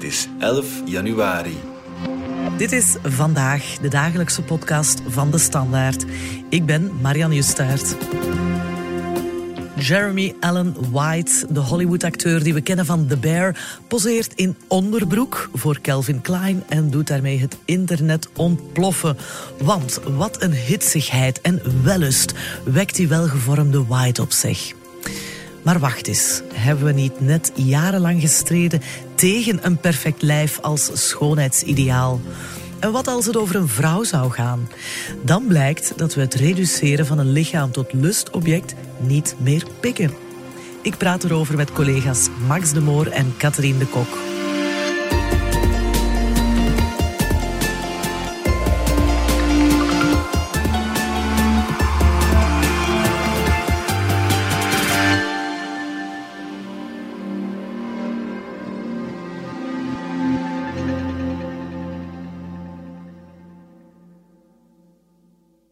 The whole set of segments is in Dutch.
Het is 11 januari. Dit is vandaag de dagelijkse podcast van de Standaard. Ik ben Marianne Justaert. Jeremy Allen White, de Hollywood-acteur die we kennen van The Bear, poseert in onderbroek voor Calvin Klein en doet daarmee het internet ontploffen. Want wat een hitsigheid en wellust wekt die welgevormde White op zich. Maar wacht eens, hebben we niet net jarenlang gestreden tegen een perfect lijf als schoonheidsideaal? En wat als het over een vrouw zou gaan? Dan blijkt dat we het reduceren van een lichaam tot lustobject niet meer pikken. Ik praat erover met collega's Max de Moor en Catherine de Kok.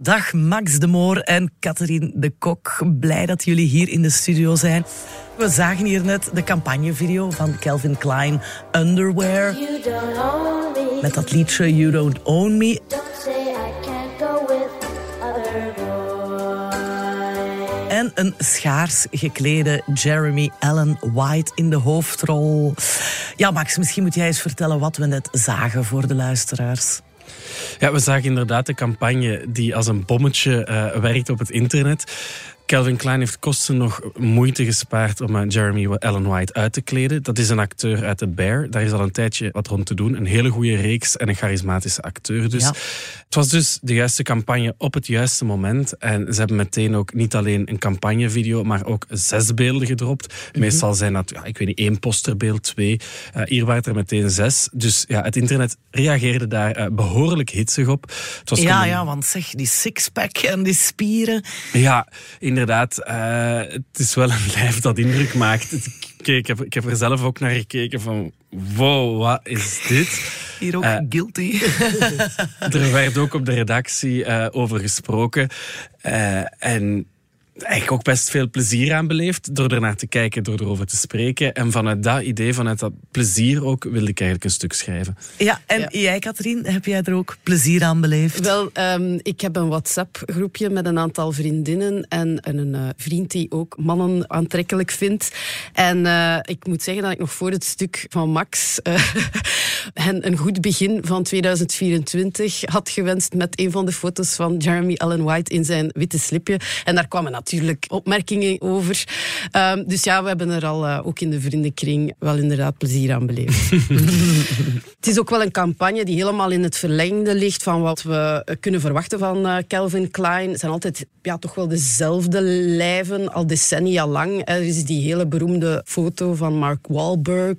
Dag Max de Moor en Catherine de Kok. Blij dat jullie hier in de studio zijn. We zagen hier net de campagnevideo van Calvin Klein Underwear. Met dat liedje You Don't Own Me. En een schaars geklede Jeremy Allen White in de hoofdrol. Ja, Max, misschien moet jij eens vertellen wat we net zagen voor de luisteraars. Ja, we zagen inderdaad de campagne die als een bommetje uh, werkt op het internet. Calvin Klein heeft kosten nog moeite gespaard om eh, Jeremy Allen White uit te kleden. Dat is een acteur uit The Bear. Daar is al een tijdje wat rond te doen. Een hele goede reeks en een charismatische acteur. Dus het was dus de juiste campagne op het juiste moment. En ze hebben meteen ook niet alleen een campagnevideo, maar ook zes beelden gedropt. Mhm. Meestal zijn dat, ja, ik weet niet, één posterbeeld, twee. Uh, hier waren er meteen zes. Dus ja, het internet reageerde daar uh, behoorlijk hitsig op. Het was ja, ja, want zeg, die sixpack en die spieren. Ja, in inderdaad, uh, het is wel een lijf dat indruk maakt. ik, heb, ik heb er zelf ook naar gekeken van, wow, wat is dit? Hier ook uh, guilty. er werd ook op de redactie uh, over gesproken. en eigenlijk ook best veel plezier aan beleefd door ernaar te kijken, door erover te spreken. En vanuit dat idee, vanuit dat plezier ook, wilde ik eigenlijk een stuk schrijven. Ja, en jij, Katrien, heb jij er ook plezier aan beleefd? Wel, um, ik heb een WhatsApp-groepje met een aantal vriendinnen en, een uh, vriend die ook mannen aantrekkelijk vindt. En uh, ik moet zeggen dat ik nog voor het stuk van Max uh, hen een goed begin van 2024 had gewenst met een van de foto's van Jeremy Allen White in zijn witte slipje. En daar kwam een natuurlijk opmerkingen over. Um, dus ja, we hebben er al uh, ook in de vriendenkring wel inderdaad plezier aan beleefd. het is ook wel een campagne die helemaal in het verlengde ligt van wat we kunnen verwachten van uh, Calvin Klein. Het zijn altijd ja, toch wel dezelfde lijven, al decennia lang. Er is die hele beroemde foto van Mark Wahlberg.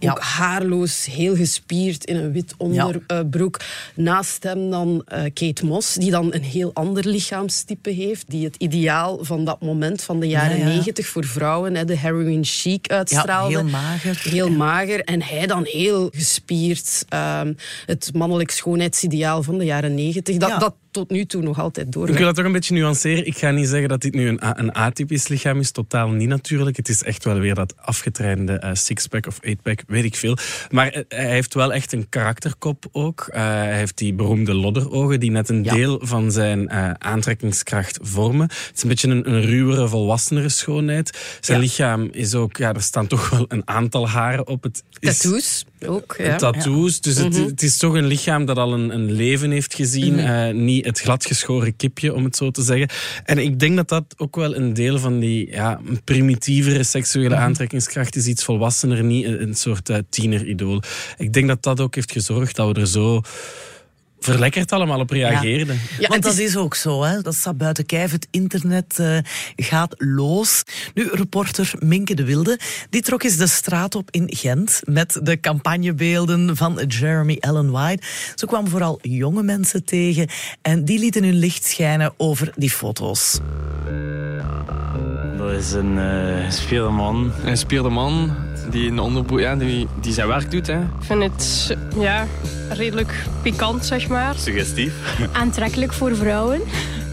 Ook haarloos, heel gespierd in een wit onderbroek. Ja. Naast hem dan uh, Kate Moss, die dan een heel ander lichaamstype heeft. Die het ideaal van dat moment van de jaren negentig voor vrouwen, hè, de heroin chic uitstraalde. heel mager. Heel mager. En hij dan heel gespierd. Um, het mannelijk schoonheidsideaal van de jaren negentig. Dat, dat tot nu toe nog altijd door. Ik wil dat toch een beetje nuanceren. Ik ga niet zeggen dat dit nu een, een atypisch lichaam is. Totaal niet natuurlijk. Het is echt wel weer dat afgetrainde uh, sixpack of eightpack, weet ik veel. Maar uh, hij heeft wel echt een karakterkop ook. Uh, hij heeft die beroemde lodderogen die net een ja. deel van zijn aantrekkingskracht vormen. Het is een beetje een, een ruwere, volwassenere schoonheid. Zijn ja. lichaam is ook, ja, er staan toch wel een aantal haren op. Het is, Tattoos ook. Ja. Tattoos. Dus mm -hmm. het, het, is toch een lichaam dat al een, een leven heeft gezien. Mm -hmm. niet het gladgeschoren kipje, om het zo te zeggen. En ik denk dat dat ook wel een deel van die ja, primitievere seksuele mhm. aantrekkingskracht is. Iets volwassener, niet een soort uh, tieneridool. Ik denk dat dat ook heeft gezorgd dat we er zo verlekkerd allemaal op reageerden. Ja. ja Want dat is ook zo, hè? dat staat buiten kijf. Het internet uh, gaat los. Nu, reporter Minke de Wilde, die trok eens de straat op in Gent met de campagnebeelden van Jeremy Allen White. Ze kwam vooral jonge mensen tegen en die lieten hun licht schijnen over die foto's. Dat is een uh, spierde man. Een spierde man die, een onderbroek, ja, die, die zijn werk doet. Hè. Ik vind het ja, redelijk pikant, zeg maar. Suggestief. Aantrekkelijk voor vrouwen.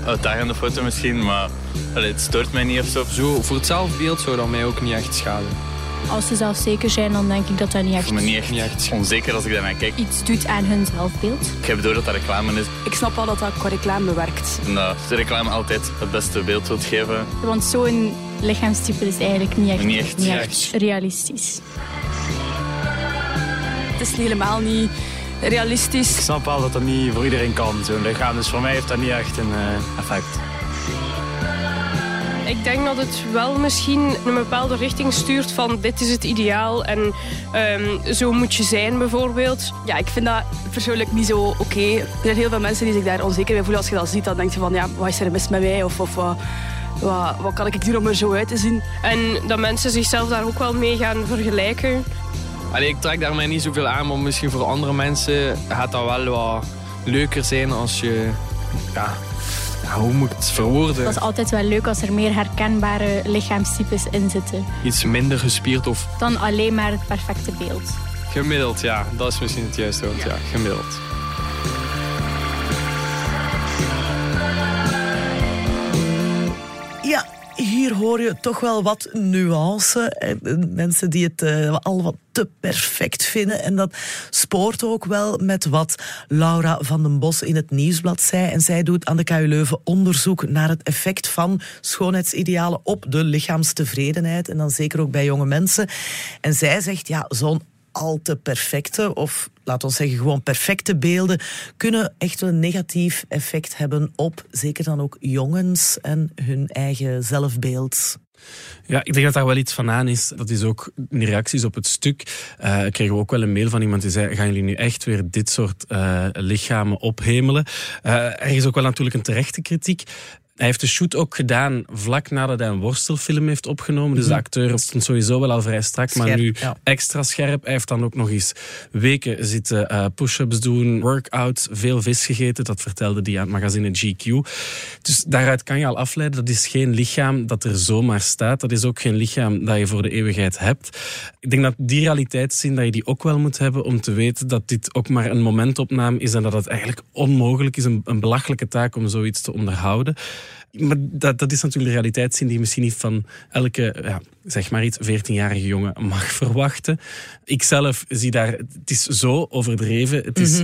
Uitdagende foto misschien, maar allee, het stoort mij niet of zo. zo. Voor het zelfbeeld zou dat mij ook niet echt schaden. Als ze zelfzeker zijn, dan denk ik dat dat niet Ik echt voel me niet echt, niet echt onzeker als ik daarnaar kijk. iets doet aan hun zelfbeeld. Ik heb door dat dat reclame is. Ik snap wel dat dat qua reclame werkt. Dat de reclame altijd het beste beeld wilt geven. Want zo'n lichaamstype is eigenlijk niet echt, Niet echt, niet niet echt realistisch. Het is helemaal niet realistisch. Ik snap wel dat dat niet voor iedereen kan, zo'n lichaam. Dus voor mij heeft dat niet echt een eh, effect. Ik denk dat het wel misschien een bepaalde richting stuurt van dit is het ideaal en ehm, zo moet je zijn bijvoorbeeld. Ja, ik vind dat persoonlijk niet zo oké. Er zijn heel veel mensen die zich daar onzeker bij voelen. Als je dat ziet, dan denk je van, ja, wat is er mis met mij? Of, of wat, wat, wat kan ik doen om er zo uit te zien? En dat mensen zichzelf daar ook wel mee gaan vergelijken. Allee, ik trek daarmee niet zoveel aan, maar misschien voor andere mensen gaat dat wel wat leuker zijn als je... Ja, ja hoe moet ik het verwoorden? Het is altijd wel leuk als er meer herkenbare lichaamstypes in zitten. Iets minder gespierd of Dan alleen maar het perfecte beeld. gemiddeld, ja. Dat is misschien het juiste woord, ja. Gemiddeld. Ja, hier hoor je toch wel wat nuance. En mensen die het eh, al wat te perfect vinden. En dat spoort ook wel met wat Laura van den Bos in het Nieuwsblad zei. En zij doet aan de KU Leuven onderzoek naar het effect van schoonheidsidealen op de lichaamstevredenheid. En dan zeker ook bij jonge mensen. En zij zegt, ja, zo'n al te perfecte, of laten we zeggen gewoon perfecte beelden, kunnen echt een negatief effect hebben op zeker dan ook jongens en hun eigen zelfbeeld. Ja, ik denk dat daar wel iets van aan is. Dat is ook in de reacties op het stuk. eh kregen we ook wel een mail van iemand die zei: Gaan jullie nu echt weer dit soort eh, lichamen ophemelen? Eh, er is ook wel natuurlijk een terechte kritiek. Hij heeft de shoot ook gedaan vlak nadat hij een worstelfilm heeft opgenomen. Dus de acteur stond sowieso wel al vrij strak, maar nu ja. extra scherp. Hij heeft dan ook nog eens weken zitten eh, push-ups doen, workout, veel vis gegeten. Dat vertelde hij aan het magazine GQ. Dus daaruit kan je al afleiden, dat is geen lichaam dat er zomaar staat. Dat is ook geen lichaam dat je voor de eeuwigheid hebt. Ik denk dat die realiteitszin, dat je die ook wel moet hebben om te weten dat dit ook maar een momentopname is en dat het eigenlijk onmogelijk is, een, een belachelijke taak om zoiets te onderhouden. Maar dat, dat is natuurlijk de realiteitszin die je misschien niet van elke, ja, zeg maar iets, 14-jarige jongen mag verwachten. Ik zelf zie daar, het is zo overdreven, het is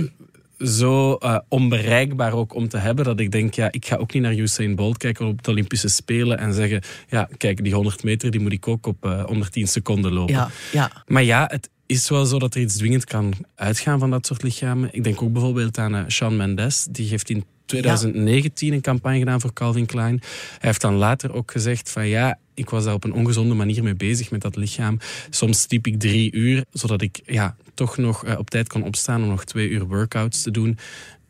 zo eh, onbereikbaar ook om te hebben, dat ik denk, ja, ik ga ook niet naar Usain Bolt kijken op de Olympische Spelen en zeggen, ja, kijk, die 100 meter, die moet ik ook op eh, onder 10 seconden lopen. Ja, ja. Maar ja, het is wel zo dat er iets dwingend kan uitgaan van dat soort lichamen. Ik denk ook bijvoorbeeld aan uh, Shawn Mendes. Die heeft in 2019 een campagne gedaan voor Calvin Klein. Hij heeft dan later ook gezegd van ja, ik was daar op een ongezonde manier mee bezig met dat lichaam. Soms liep ik drie uur, zodat ik ja, toch nog uh, op tijd kon opstaan om nog twee uur workouts te doen.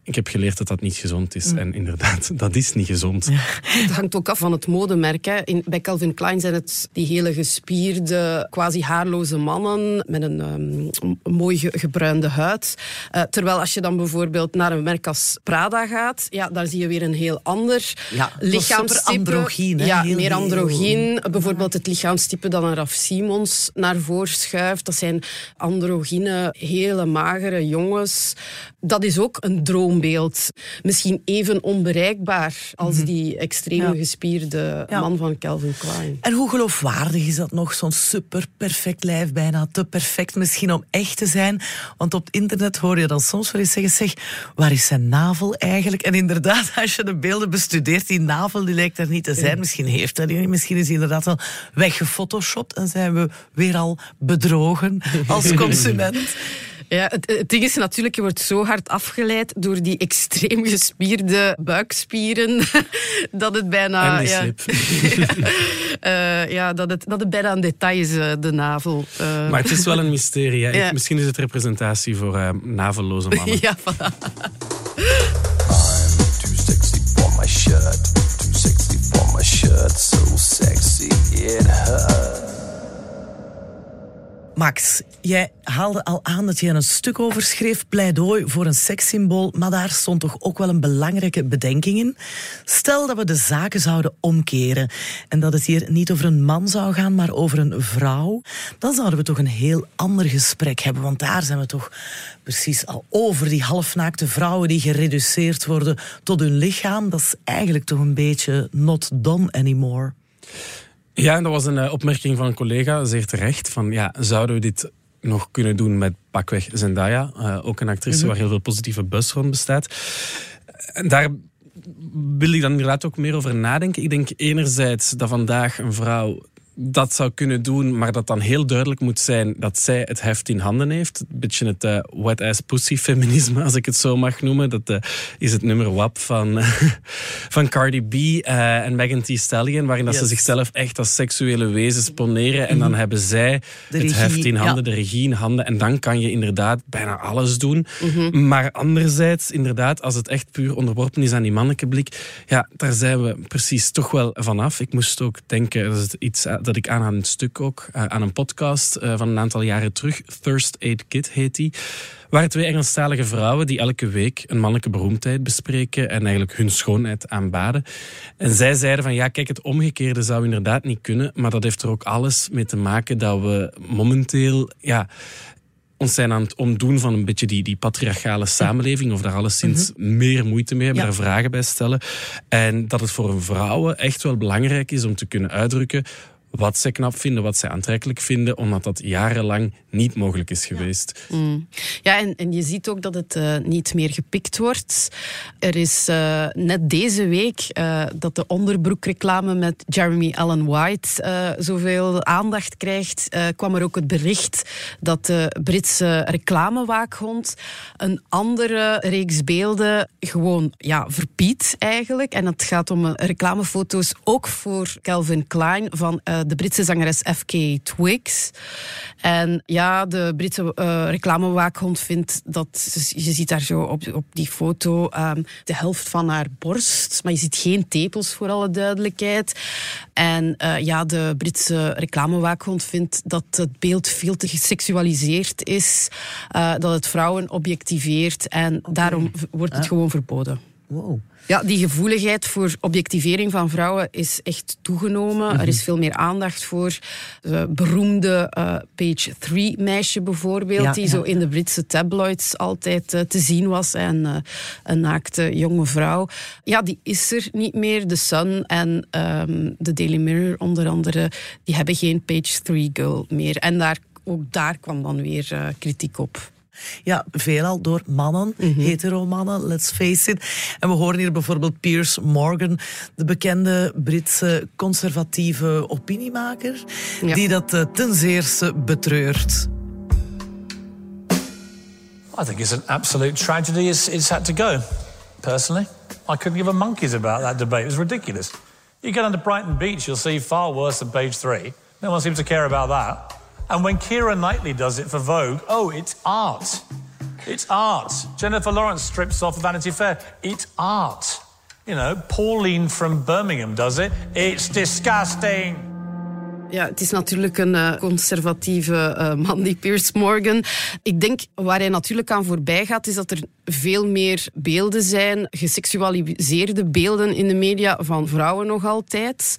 Ik heb geleerd dat dat niet gezond is. Mm. En inderdaad, dat is niet gezond. Ja. Het hangt ook af van het modemerk. Hè. In, bij Calvin Klein zijn het die hele gespierde, quasi haarloze mannen met een um, mooi ge gebruinde huid. Uh, terwijl als je dan bijvoorbeeld naar een merk als Prada gaat, ja, daar zie je weer een heel ander ja, lichaamstype. androgyn. Hè? Ja, heel, meer androgyn. Heel... Bijvoorbeeld het lichaamstype dat een Raf Simons naar voren schuift. Dat zijn androgyne, hele magere jongens. Dat is ook een droom beeld. Misschien even onbereikbaar als -hmm. die extreem ja. gespierde ja. man van Calvin Klein. En hoe geloofwaardig is dat nog? Zo'n super perfect lijf, bijna te perfect misschien om echt te zijn. Want op het internet hoor je dan soms wel eens zeggen, zeg, waar is zijn navel eigenlijk? En inderdaad, als je de beelden bestudeert, die navel die lijkt er niet te zijn. Misschien heeft hij die, misschien is hij inderdaad wel weggefotoshopt en zijn we weer al bedrogen als consument. Ja, het, het, ding is natuurlijk, je wordt zo hard afgeleid door die extreem gespierde buikspieren dat het bijna. En die ja, slip. uh, ja, dat het, dat het bijna een detail is, uh, de navel. Uh, maar het is wel een mysterie. Misschien is het representatie voor uh, navelloze mannen. ja, voilà. I'm too sexy for my shirt. Too sexy for my shirt. So sexy it hurts. Max, jij haalde al aan dat je een stuk over schreef, pleidooi voor een sekssymbool, maar daar stond toch ook wel een belangrijke bedenking in. Stel dat we de zaken zouden omkeren en dat het hier niet over een man zou gaan, maar over een vrouw, dan zouden we toch een heel ander gesprek hebben, want daar zijn we toch precies al over die halfnaakte vrouwen die gereduceerd worden tot hun lichaam. Dat is eigenlijk toch een beetje not done anymore. Ja, en dat was een eh, opmerking van een collega, zeer terecht. Van ja, zouden we dit nog kunnen doen met pakweg Zendaya? Eh, ook een actrice Mhm. waar heel veel positieve buzz rond bestaat. En daar wil ik dan inderdaad ook meer over nadenken. Ik denk enerzijds dat vandaag een vrouw dat zou kunnen doen, maar dat dan heel duidelijk moet zijn dat zij het heft in handen heeft. Een beetje het eh, wet-ass pussy feminisme, als ik het zo mag noemen. Dat eh, is het nummer WAP van, van Cardi B eh, en Megan Thee Stallion, waarin dat ze zichzelf echt als seksuele wezens poneren. En dan hebben zij De het regie, heft in handen, ja. de regie in handen. En dan kan je inderdaad bijna alles doen. Mhm. Maar anderzijds, inderdaad, als het echt puur onderworpen is aan die mannelijke blik, ja, daar zijn we precies toch wel vanaf. Ik moest ook denken, dat is iets dat ik aan aan een stuk ook, eh, aan een podcast eh, van een aantal jaren terug. Thirst Aid Kit heet die. Waar twee Engelstalige vrouwen die elke week een mannelijke beroemdheid bespreken en eigenlijk hun schoonheid aanbaden. En zij zeiden van ja, kijk, het omgekeerde zou inderdaad niet kunnen, maar dat heeft er ook alles mee te maken dat we momenteel, ja, ons zijn aan het omdoen van een beetje die, die patriarchale samenleving, of daar alleszins meer moeite mee hebben, Ja. daar vragen bij stellen. En dat het voor een vrouwen echt wel belangrijk is om te kunnen uitdrukken wat zij knap vinden, wat zij aantrekkelijk vinden, omdat dat jarenlang niet mogelijk is geweest. Mm. Ja, en, en je ziet ook dat het eh, niet meer gepikt wordt. Er is eh, net deze week eh, dat de onderbroekreclame met Jeremy Allen White zoveel aandacht krijgt, kwam er ook het bericht dat de Britse reclamewaakhond een andere reeks beelden gewoon ja, verbiedt eigenlijk. En het gaat om reclamefoto's ook voor Calvin Klein van de Britse zangeres FK Twigs. En ja, de Britse eh, reclamewaakhond vindt dat... Je ziet daar zo op, op die foto ehm, de helft van haar borst. Maar je ziet geen tepels, voor alle duidelijkheid. En eh, ja, de Britse reclamewaakhond vindt dat het beeld veel te geseksualiseerd is. eh, dat het vrouwen objectiveert. En daarom wordt het gewoon verboden. Wow. Ja, die gevoeligheid voor objectivering van vrouwen is echt toegenomen. Mhm. Er is veel meer aandacht voor. De beroemde eh, page 3 meisje bijvoorbeeld, Ja, die ja. zo in de Britse tabloids altijd eh, te zien was. En eh, een naakte jonge vrouw. Ja, die is er niet meer. The Sun en ehm, de Daily Mirror onder andere, die hebben geen page 3 girl meer. En daar, ook daar kwam dan weer eh, kritiek op. Ja, veelal door mannen, hetero mannen, let's face it. En we horen hier bijvoorbeeld Piers Morgan, de bekende Britse conservatieve opiniemaker, Ja. die dat eh, ten zeerste betreurt. I think it's an absolute tragedy it's, it's had to go, personally. I couldn't give a monkey's about that debate. It was ridiculous. You go down to Brighton Beach, you'll see far worse than page three. No one seems to care about that. And when Kira Knightley does it for Vogue, oh, it's art. It's art. Jennifer Lawrence strips off Vanity Fair. It's art. You know, Pauline from Birmingham does it. It's disgusting. Ja, het is natuurlijk een eh, conservatieve eh, man, die Piers Morgan. Ik denk waar hij natuurlijk aan voorbij gaat, is dat er veel meer beelden zijn, geseksualiseerde beelden in de media van vrouwen nog altijd.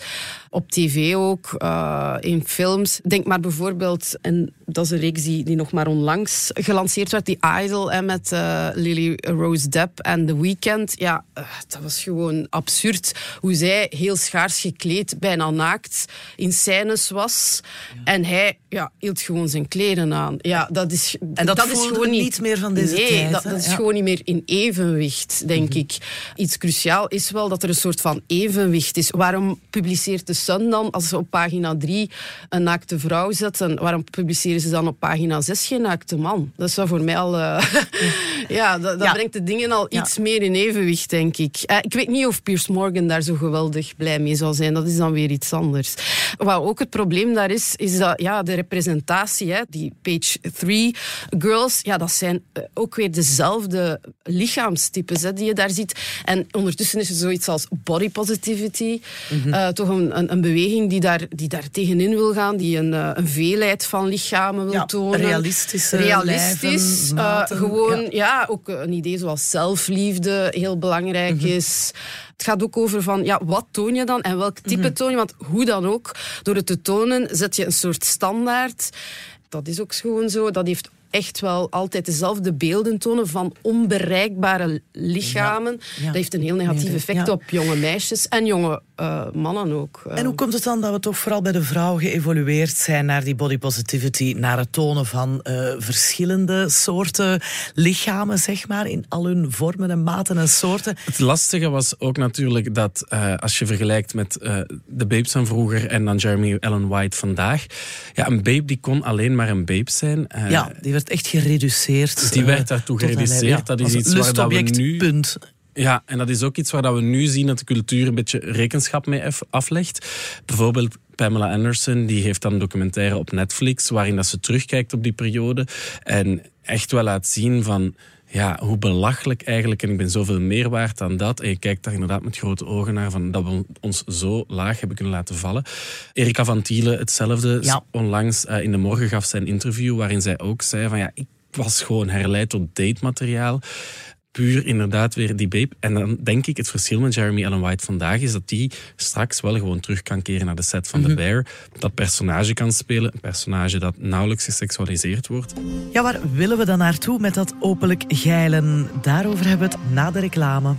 Op tv ook, eh, in films. Denk maar bijvoorbeeld, en dat is een reeks die, die nog maar onlangs gelanceerd werd, die Idol en met eh, Lily Rose Depp en The Weeknd. Ja, eh, dat was gewoon absurd hoe zij heel schaars gekleed, bijna naakt, in scènes was. En hij ja, hield gewoon zijn kleren aan. Ja, dat is, En dat is voelde gewoon niet, meer van deze nee, tijd, Dat, dat is Ja. Gewoon niet meer in evenwicht, denk ik. Iets cruciaal is wel dat er een soort van evenwicht is. Waarom publiceert de Sun dan, als ze op pagina 3 een naakte vrouw zetten, waarom publiceren ze dan op pagina 6 geen naakte man? Dat is wel voor mij al... eh, ja, dat, dat Ja. brengt de dingen al Ja. iets meer in evenwicht, denk ik. Eh, ik weet niet of Piers Morgan daar zo geweldig blij mee zal zijn. Dat is dan weer iets anders. Wat ook het probleem daar is, is dat ja, de representatie, hè, die page 3 girls, ja, dat zijn eh, ook weer dezelfde lichaamstypes hè, die je daar ziet. En ondertussen is er zoiets als body positivity. Eh, toch een, een, een beweging die daar, die daar tegenin wil gaan, die een, eh, een veelheid van lichamen wil Ja, tonen. Realistisch. lijven, eh, gewoon, ja. ja. ook een idee zoals zelfliefde heel belangrijk Mhm. is. Het gaat ook over van, ja, wat toon je dan en welk type Mhm. toon je? Want hoe dan ook, door het te tonen zet je een soort standaard. Dat is ook gewoon zo. Dat heeft echt wel altijd dezelfde beelden tonen van onbereikbare lichamen. Ja. Dat heeft een heel negatief effect op jonge meisjes en jonge eh, mannen ook. En hoe komt het dan dat we toch vooral bij de vrouw geëvolueerd zijn naar die body positivity, naar het tonen van uh, verschillende soorten lichamen, zeg maar, in al hun vormen en maten en soorten? Het lastige was ook natuurlijk dat uh, als je vergelijkt met de babes van vroeger en dan Jeremy Ellen White vandaag, ja, een babe die kon alleen maar een babe zijn. ja, die werd echt gereduceerd. Die werd daartoe gereduceerd. Ja, dat is iets waar dat we nu... Punt. Ja, en dat is ook iets waar we nu zien dat de cultuur een beetje rekenschap mee aflegt. Bijvoorbeeld Pamela Anderson, die heeft dan een documentaire op Netflix waarin dat ze terugkijkt op die periode en echt wel laat zien van ja, hoe belachelijk eigenlijk, en ik ben zoveel meer waard dan dat. En je kijkt daar inderdaad met grote ogen naar, van dat we ons zo laag hebben kunnen laten vallen. Erika van Thielen, hetzelfde. Ja. Onlangs uh, in de morgen gaf zij een interview waarin zij ook zei van ja, ik was gewoon herleid tot datemateriaal puur inderdaad weer die babe. En dan denk ik, het verschil met Jeremy Allen White vandaag is dat die straks wel gewoon terug kan keren naar de set van The Mhm. Bear. Dat personage kan spelen. Een personage dat nauwelijks geseksualiseerd wordt. Ja, waar willen we dan naartoe met dat openlijk geilen? Daarover hebben we het na de reclame.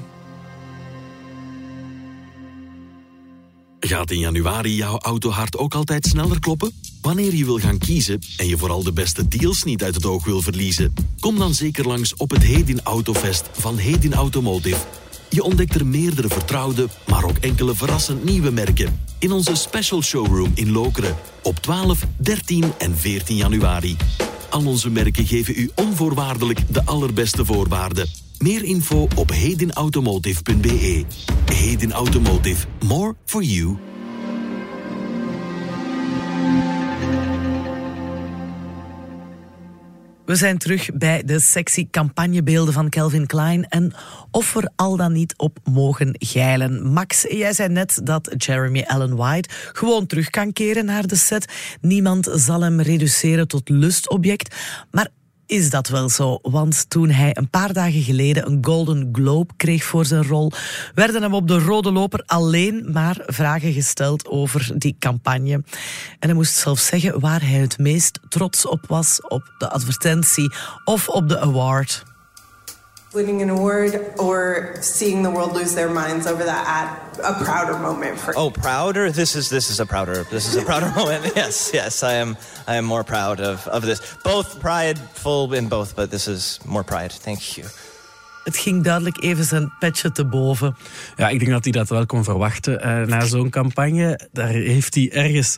Gaat in januari jouw autohart ook altijd sneller kloppen? Wanneer je wil gaan kiezen en je vooral de beste deals niet uit het oog wil verliezen, kom dan zeker langs op het Hedin Autofest van Hedin Automotive. Je ontdekt er meerdere vertrouwde, maar ook enkele verrassend nieuwe merken in onze special showroom in Lokeren op 12, 13 en 14 januari. Al onze merken geven u onvoorwaardelijk de allerbeste voorwaarden. Meer info op hedinautomotive.be. Hedin Automotive. More for you. We zijn terug bij de sexy campagnebeelden van Calvin Klein en of we er al dan niet op mogen geilen. Max, jij zei net dat Jeremy Allen White gewoon terug kan keren naar de set. Niemand zal hem reduceren tot lustobject. Maar is dat wel zo? Want toen hij een paar dagen geleden een Golden Globe kreeg voor zijn rol, werden hem op de rode loper alleen maar vragen gesteld over die campagne. En hij moest zelf zeggen waar hij het meest trots op was: op de advertentie of op de award. Winning an award or seeing the world lose their minds over that ad a prouder moment for Oh, prouder? This is this is a prouder this is a prouder moment. Yes, yes, I am I am more proud of of this. Both prideful in both, but this is more pride. Thank you. Het ging duidelijk even zijn petje te boven. Ja, ik denk dat hij dat wel kon verwachten uh, na zo'n campagne. Daar heeft hij ergens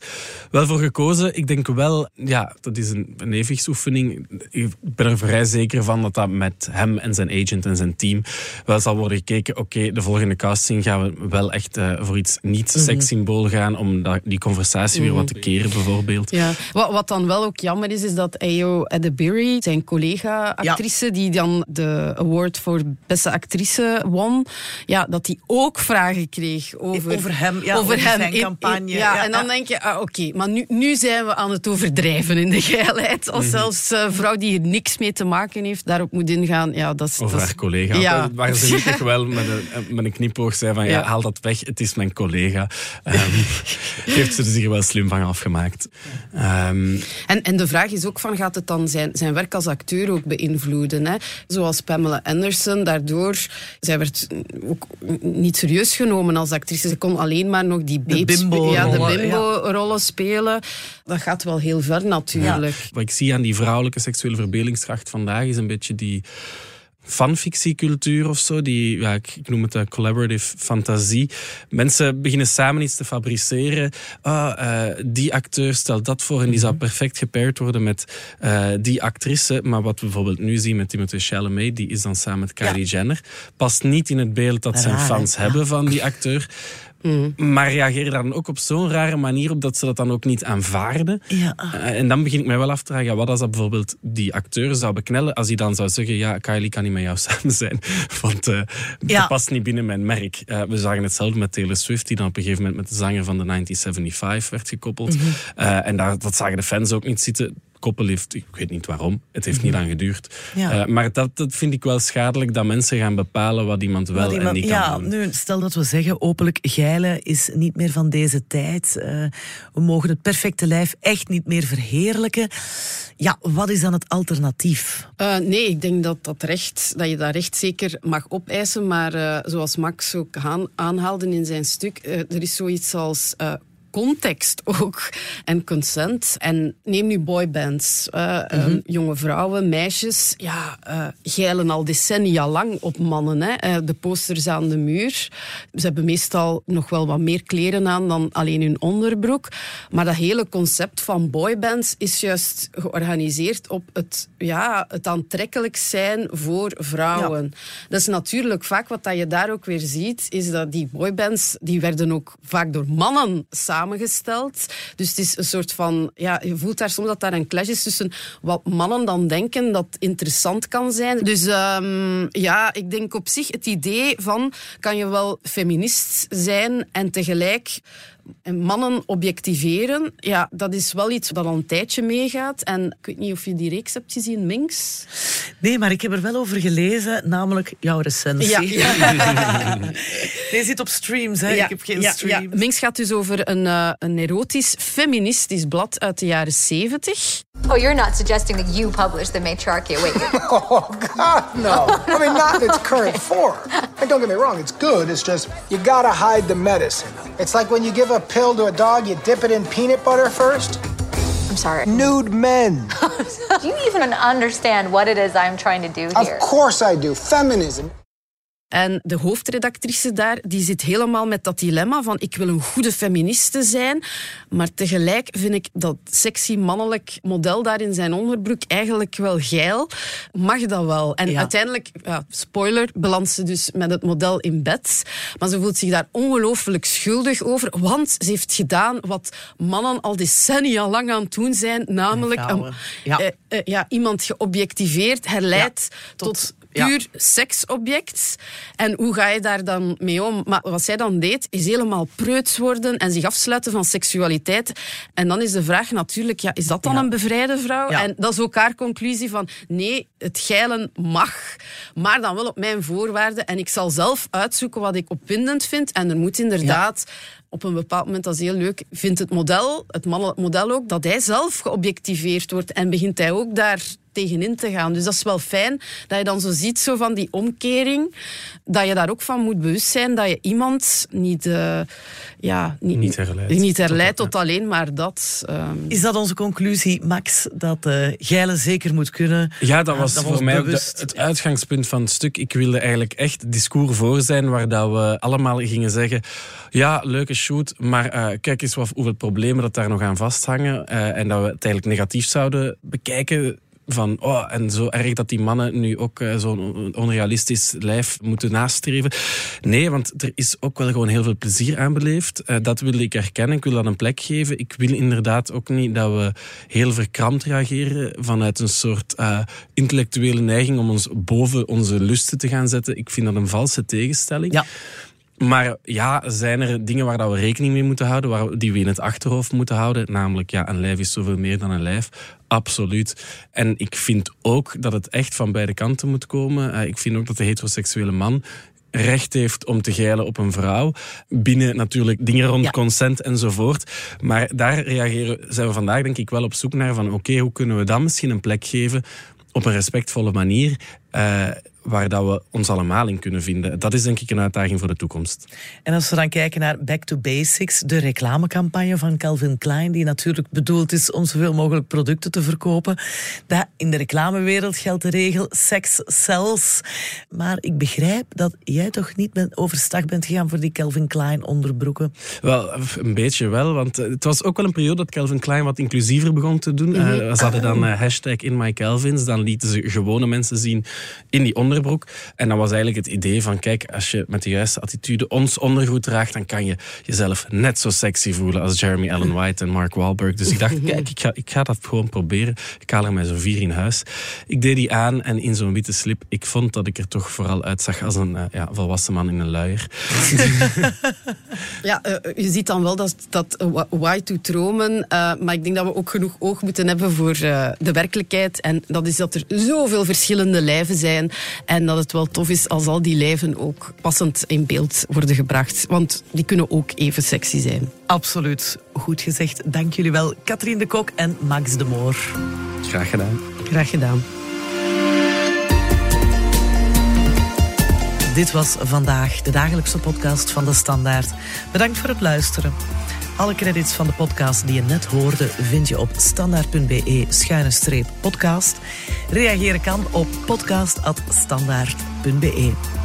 wel voor gekozen. Ik denk wel, ja, dat is een, een evenwichtsoefening. Ik ben er vrij zeker van dat dat met hem en zijn agent en zijn team wel zal worden gekeken. Oké, okay, de volgende casting gaan we wel echt uh, voor iets niet-sekssymbool mm -hmm. gaan. Om dat, die conversatie weer wat te keren, bijvoorbeeld. Ja. Wat, wat dan wel ook jammer is, is dat Ayo Edebiri, zijn collega-actrice, ja. die dan de award voor beste actrice won, ja, dat hij ook vragen kreeg over, over hem, ja, over, over hem zijn in, campagne. In, ja, ja, en dan ja. denk je, ah, oké, okay, maar nu, nu zijn we aan het overdrijven in de geilheid. Als mm -hmm. zelfs een uh, vrouw die hier niks mee te maken heeft, daarop moet ingaan. Ja, dat is, over dat haar is, collega. Ja. Waar ze niet toch wel met een, met een knipoog zei van, ja, haal dat weg, het is mijn collega. Um, heeft ze er zich wel slim van afgemaakt. Um, en, en de vraag is ook van, gaat het dan zijn, zijn werk als acteur ook beïnvloeden? Hè? Zoals Pamela Daardoor zij werd ook niet serieus genomen als actrice. Ze kon alleen maar nog die de bimbo, ja, de bimbo-rollen ja. spelen. Dat gaat wel heel ver natuurlijk. Ja. Wat ik zie aan die vrouwelijke seksuele verbelingskracht vandaag is een beetje die fanfictiecultuur of zo. Die, ja, ik, ik noem het een collaborative fantasie. Mensen beginnen samen iets te fabriceren. Oh, uh, die acteur stelt dat voor en die zou perfect gepaired worden met uh, die actrice. Maar wat we bijvoorbeeld nu zien met Timothée Chalamet, die is dan samen met Kylie ja. Jenner, past niet in het beeld dat zijn fans ja. hebben van die acteur. Mm. Maar reageren dan ook op zo'n rare manier op dat ze dat dan ook niet aanvaarden. Ja. Uh, en dan begin ik mij wel af te vragen, ja, wat als dat bijvoorbeeld die acteur zou beknellen, als hij dan zou zeggen, ja, Kylie kan niet met jou samen zijn, want uh, ja. dat past niet binnen mijn merk. Uh, we zagen hetzelfde met Taylor Swift, die dan op een gegeven moment met de zanger van de 1975 werd gekoppeld. Mm -hmm. en daar, dat zagen de fans ook niet zitten. Koppel heeft, ik weet niet waarom, het heeft niet lang geduurd. Ja. Eh, maar dat, dat vind ik wel schadelijk, dat mensen gaan bepalen wat iemand wel Wat iemand- en niet ja, kan doen. nu, stel dat we zeggen, openlijk geilen is niet meer van deze tijd. Eh, we mogen het perfecte lijf echt niet meer verheerlijken. Ja, wat is dan het alternatief? Eh, nee, ik denk dat, dat, recht, dat je dat recht zeker mag opeisen. Maar eh, zoals Max ook aan, aanhaalde in zijn stuk, er is zoiets als eh, context ook en consent. En neem nu boybands. eh, eh, jonge vrouwen, meisjes, ja, eh geilen al decennia lang op mannen. Hè. Eh, de posters aan de muur. Ze hebben meestal nog wel wat meer kleren aan dan alleen hun onderbroek. Maar dat hele concept van boybands is juist georganiseerd op het, ja, het aantrekkelijk zijn voor vrouwen. Dat is natuurlijk vaak wat dat je daar ook weer ziet, is dat die boybands, die werden ook vaak door mannen samengesteld. Dus het is een soort van, ja, je voelt daar soms dat daar een clash is tussen wat mannen dan denken dat interessant kan zijn. Dus ehm, ja, ik denk op zich het idee van, kan je wel feminist zijn en tegelijk mannen objectiveren, ja, dat is wel iets dat al een tijdje meegaat. En ik weet niet of je die reeks hebt gezien, Minx? Nee, maar ik heb er wel over gelezen, namelijk jouw recensie. Ja. nee, zit op streams, hè? Ja, ik heb geen ja, streams. ja. Minx gaat dus over een, eh, een erotisch, feministisch blad uit de jaren 70. Oh, you're not suggesting that you publish the matriarchy, wait. Oh, God, no. I mean, not in its current form. And don't get me wrong, it's good. It's just, you gotta hide the medicine. It's like when you give a pill to a dog, you dip it in peanut butter first. I'm sorry. Nude men. Do you even understand what it is I'm trying to do here? Of course I do. Feminism. En de hoofdredactrice daar, die zit helemaal met dat dilemma van ik wil een goede feministe zijn, maar tegelijk vind ik dat sexy mannelijk model daar in zijn onderbroek eigenlijk wel geil. Mag dat wel? En Ja. uiteindelijk, ja, spoiler, belandt ze dus met het model in bed. Maar ze voelt zich daar ongelooflijk schuldig over, want ze heeft gedaan wat mannen al decennia lang aan het doen zijn, namelijk een- Ja. eh, eh, ja, iemand geobjectiveerd, herleid tot. Puur seksobject. En hoe ga je daar dan mee om? Maar wat zij dan deed, is helemaal preuts worden en zich afsluiten van seksualiteit. En dan is de vraag natuurlijk, ja, is dat dan Ja. een bevrijde vrouw? Ja. En dat is ook haar conclusie van, nee, het geilen mag, maar dan wel op mijn voorwaarden. En ik zal zelf uitzoeken wat ik opwindend vind. En er moet inderdaad... Op een bepaald moment, dat is heel leuk, vindt het model, het mannelijk model ook, dat hij zelf geobjectiveerd wordt. En begint hij ook daar tegenin te gaan. Dus dat is wel fijn dat je dan zo ziet zo van die omkering. Dat je daar ook van moet bewust zijn dat je iemand niet, eh, ja, niet, Niet herleidt. niet herleidt tot alleen maar dat. ehm. Is dat onze conclusie, Max, dat eh geilen zeker moet kunnen? Ja, dat was dat voor mij ook de- het uitgangspunt van het stuk. Ik wilde eigenlijk echt discours voor zijn waar dat we allemaal gingen zeggen... Ja, leuke shoot, maar eh, kijk eens wat, hoeveel problemen dat daar nog aan vasthangen. eh, en dat we het eigenlijk negatief zouden bekijken van, oh, en zo erg dat die mannen nu ook eh, zo'n onrealistisch lijf moeten nastreven. Nee, want er is ook wel gewoon heel veel plezier aan beleefd. Eh, dat wil ik erkennen, ik wil dat een plek geven. Ik wil inderdaad ook niet dat we heel verkrampt reageren vanuit een soort eh, intellectuele neiging om ons boven onze lusten te gaan zetten. Ik vind dat een valse tegenstelling. Ja. Maar ja, zijn er dingen waar dat we rekening mee moeten houden, waar, die we in het achterhoofd moeten houden? Namelijk, ja, een lijf is zoveel meer dan een lijf. Absoluut. En ik vind ook dat het echt van beide kanten moet komen. Eh, ik vind ook dat de heteroseksuele man recht heeft om te geilen op een vrouw. Binnen natuurlijk dingen rond Ja. consent enzovoort. Maar daar reageren, zijn we vandaag denk ik wel op zoek naar van oké, hoe kunnen we dan misschien een plek geven op een respectvolle manier eh, waar dat we ons allemaal in kunnen vinden. Dat is denk ik een uitdaging voor de toekomst. En als we dan kijken naar Back to Basics, de reclamecampagne van Calvin Klein, die natuurlijk bedoeld is om zoveel mogelijk producten te verkopen. Dat in de reclamewereld geldt de regel sex sells. Maar ik begrijp dat jij toch niet overstag bent gegaan voor die Calvin Klein onderbroeken. Wel, een beetje wel, want het was ook wel een periode dat Calvin Klein wat inclusiever begon te doen. Eh, ze hadden dan eh, hashtag in my Calvins, dan lieten ze gewone mensen zien in die onderbroeken. Onderbroek. En dat was eigenlijk het idee van, kijk, als je met de juiste attitude ons ondergoed draagt, dan kan je jezelf net zo sexy voelen als Jeremy Allen White en Mark Wahlberg. Dus ik dacht, kijk, ik ga, ik ga dat gewoon proberen. Ik haal er mij zo'n vier in huis. Ik deed die aan en in zo'n witte slip, ik vond dat ik er toch vooral uitzag als een uh, ja, volwassen man in een luier. ja, uh, je ziet dan wel dat, dat doet dromen, uh, maar ik denk dat we ook genoeg oog moeten hebben voor de werkelijkheid. En dat is dat er zoveel verschillende lijven zijn en dat het wel tof is als al die lijven ook passend in beeld worden gebracht. Want die kunnen ook even sexy zijn. Absoluut. Goed gezegd. Dank jullie wel, Katrien de Kok en Max de Moor. Graag gedaan. Graag gedaan. Dit was vandaag de dagelijkse podcast van de Standaard. Bedankt voor het luisteren. Alle credits van de podcast die je net hoorde vind je op standaard.be-podcast. Reageren kan op podcast.standaard.be.